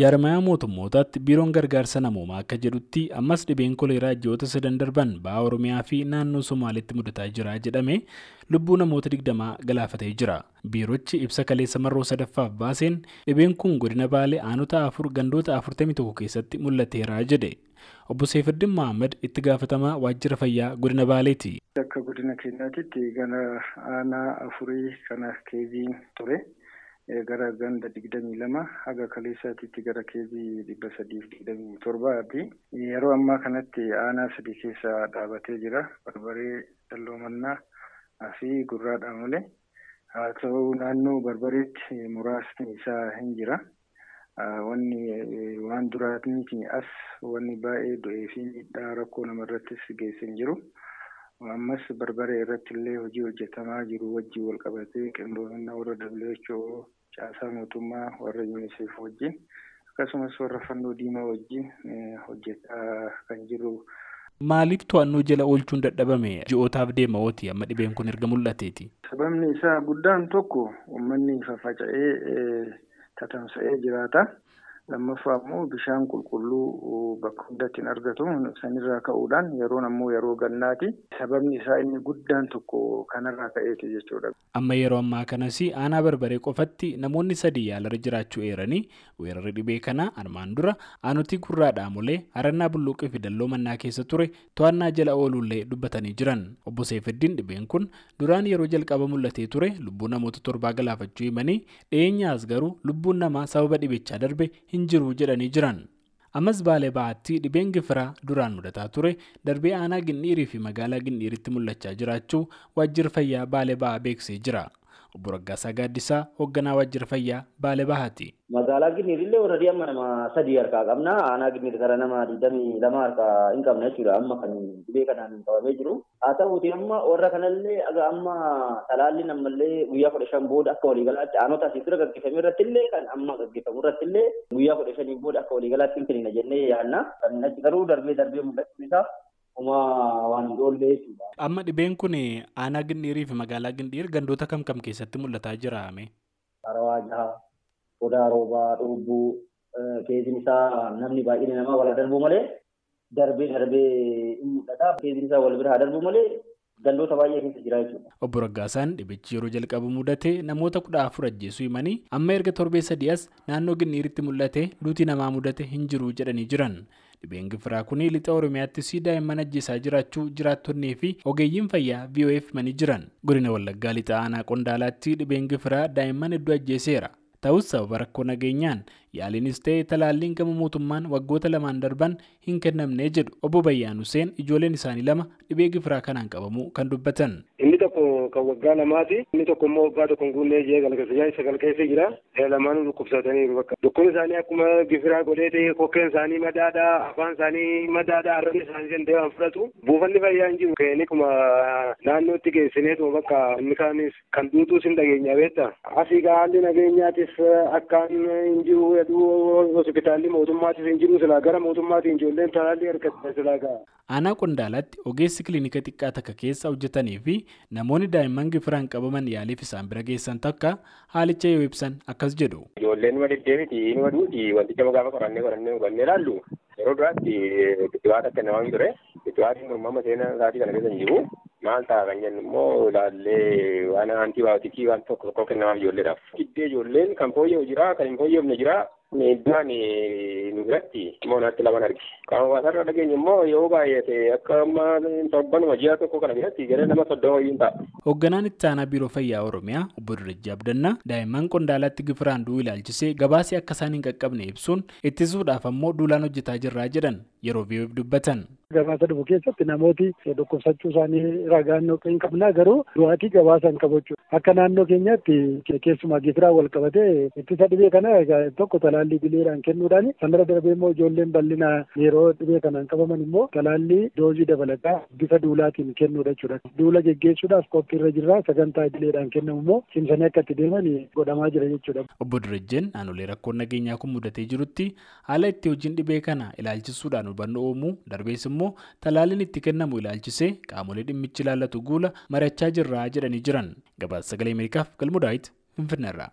Jaarmayaa mootummootaatti biiroon gargaarsa namoomaa akka jedhutti ammas dhibeen koleeraa ji'oota sadan darban ba'aa Oromiyaa fi naannoo Somaaliitti mudataa jira jedhamee lubbuu namoota digdamaa galaafatee jira. Biirochi ibsa kaleessa marroo sadaffaaf baaseen dhibeen kun godina Baalee aanota afur gandoota 41 keessatti mul'ateera jedhe. Obbo Seefiddin Mahammad itti gaafatamaa waajjira fayyaa godina Baaleeti. Akka godina keenyaatitti gara aanaa afurii kana keeziin ture. Gara ganda digdamii lama haga kaleessaatitti gara keezii dhibba sadiif digdamii torbaati. Yeroo ammaa kanatti aanaa sadii keessa dhaabatee jira. Barbaree dalloomannaa fi gurraadhaa malee. Haa ta'u naannoo barbareetti muraasni isaa hin jira. Wanni waan duraanii as wanni baay'ee du'ee fi miidhaa rakkoo namarrattis geesse hin jiru. Ammas barbaree irratti illee hojii hojjetamaa jiru wajjin wal qabatee qindoomina warra WHO caasaa mootummaa warra UNICEF wajjin akkasumas warra fannoo diimaa wajjin hojjetaa kan jiru. Maaliif to'annoo jala oolchuun dadhabame ji'ootaaf deema ooti amma dhibeen kun erga mul'ateeti? Sababni isaa guddaan tokko uummanni faffaca'ee tatamsa'ee jiraata. Lammaffaa immoo bishaan qulqulluu bakka hundatti hin argatu sanirraa ka'uudhaan yeroon ammoo yeroo gannaati sababni isaa inni guddaan tokko kanarraa ka'eeti jechuudha. Amma yeroo ammaa kanas aanaa barbaree qofatti namoonni sadii yaalarra jiraachuu eeranii weerarri dhibee kanaa armaan dura aanutii gurraadhaa molee harannaa bulluuqii fi dalloo mannaa keessa ture to'annaa jala oolullee dubbatanii jiran obbo Seefiddiin dhibeen kun duraan yeroo jalqaba mul'atee ture lubbuu namoota torbaa galaafachuu himanii dhiyeenyaas garuu lubbuun namaa sababa dhibichaa darbe hin jiru jedhanii jiran. Ammas baalee ba'aatti dhibeen gifiraa duraan mudataa ture. Darbee aanaa gindhiirii fi magaalaa gindhiiritti mul'achaa jiraachuu waajjira fayyaa baalee ba'aa beeksisee jira obbo Raggaasaa Gaaddisaa hoogganaa waajjira fayyaa baalee bahaati. Magaalaa Gindhiirillee warradii amma nama sadii harkaa qabna. Aanaa Gindhiir gara nama digdamii lama harkaa hin qabna jechuudha. Amma kan dhibee kanaan qabamee jiru. Haa ta'uuti amma warra kanallee aga amma talaalliin ammallee guyyaa kudha shan booda akka waliigalaatti aanota asii dura gaggeeffame irrattillee kan amma gaggeeffamu irrattillee guyyaa kudha shanii booda akka waliigalaatti hin kenninna jennee yaadna. Kan achi garuu darbee darbee mul'achuun isaa Uma waan hin oollee jechuudha. Amma dhibeen kun aanaa Gindhiirii fi magaalaa Gindhiir gandoota kam kam keessatti mul'ataa jira ame? Harawaa jaha, Odaa roobaa, dhubbuu, keessiin isaa namni baay'een namaa wal darbuu malee darbee darbee mul'ata. Keessiin isaa wal bira darbuu malee gandoota baay'ee keessa jira jechuudha. Obbo Raggaasaan dhibichi yeroo jalqabu mudate namoota kudha afur ajjeesuu himanii amma erga torbee sadii as naannoo Gindhiiritti mul'ate duuti namaa mudate hin jiru jedhanii jiran. Dhibeen gifiraa kun lixa Oromiyaattis daa'imman ajjeesaa jiraachuu jiraattonnii fi ogeeyyiin fayyaa VOF himanii jiran. Godina Wallaggaa lixa aanaa Qondaalaatti dhibeen gifiraa daa'imman hedduu ajjeeseera. Ta'us sababa rakkoo nageenyaan yaaliinis ta'e talaalliin gama mootummaan waggoota lamaan darban hin kennamne jedhu obbo Bayyaan Huseen ijoolleen isaanii lama dhibee gifiraa kanaan qabamuu kan dubbatan. Kan waggaa lamaati. Inni tokko immoo waggaa tokko hin guunnee jee galgala sagal keessa jira. Lamaanuu dhukkubsataniiru bakka. Dhukkubni isaanii akkuma gifiraa godhee ta'e kokkeen isaanii madaadhaa, afaan isaanii madaadhaa, arrabni isaanii danda'e waan fudhatu. Buufanni fayyaa hin jiru. Inni kuma naannootti geessineetuma bakka inni kaanis kan duutuus hin dhageenya beekta. Asii haalli nageenyaatis akkaan hin jiru jedhu hospitaalli mootummaatis hin jiru silaa gara mootummaatiin ijoolleen talaallii argatte silaa ga'a. Aanaa Qondaalaatti ogeessi kilinika xiqqaa takka keessa hojjetanii fi namoonni daa'imman gifiraan qabaman yaaliif isaan bira geessan takka haalicha yoo ibsan akkas jedhu. Ijoolleen ma deddeebiti inni maduuti wanticha gaafa qorannee qorannee hubannee ilaallu yeroo duraatti bittibaata akka namaa ture bittibaatiin kun amma seenaa isaatii kana keessa hin jiru maal ta'a kan jennu immoo ilaallee waan antibaayootikii waan tokko tokko kennamaaf ijoolleedhaaf. Giddee ijoolleen kan fooyya'u jira kan hin fooyya'amne jira miidhaan nu biratti immoo naatti laman argi. Kan hawaasarra dhageenye immoo yoo baay'ate akka amma torbanuma ji'a tokko kana biratti gara nama soddoma wayyiin ta'a. Hoogganaan itti aanaa biiroo fayyaa Oromiyaa obbo Dirrijii Abdannaa daa'imman qondaalaatti gifiraan du'uu ilaalchisee gabaasii akka isaan hin qaqqabne ibsuun ittisuudhaaf ammoo duulaan hojjetaa jirraa jedhan yeroo VOF dubbatan. Gabaasa dhufu keessatti namooti dhukkubsachuu isaanii ragaan hin qabnaa garuu du'aatii gabaasa hin qabu. Akka naannoo keenyaatti keessumaa gifiraa wal qabatee ittisa dhibee kana tokko talaallii bileedhaan kennuudhaan sanarra darbee immoo ijoolleen bal'ina yeroo dhibee kanaan qabaman immoo talaallii doozii dabalataa bifa duulaatiin kennuudha jechuudha. Duula geggeessuudhaaf qophiirra jirra sagantaa bileedhaan kennamu immoo cimsanii akka itti deeman godhamaa jira jechuudha. Obbo Dirrijeen naannolee rakkoon nageenyaa kun mudatee jirutti haala itti hojiin dhibee kana ilaalchisuudhaan hubannoo uumuu darbees immoo talaalliin itti kennamu ilaalchisee qaamolee dhimmichi ilaallatu guula mari'achaa jirraa jedhanii jiran gabaasa sagalee ameerikaaf galmuudhaayit finfinneerraa.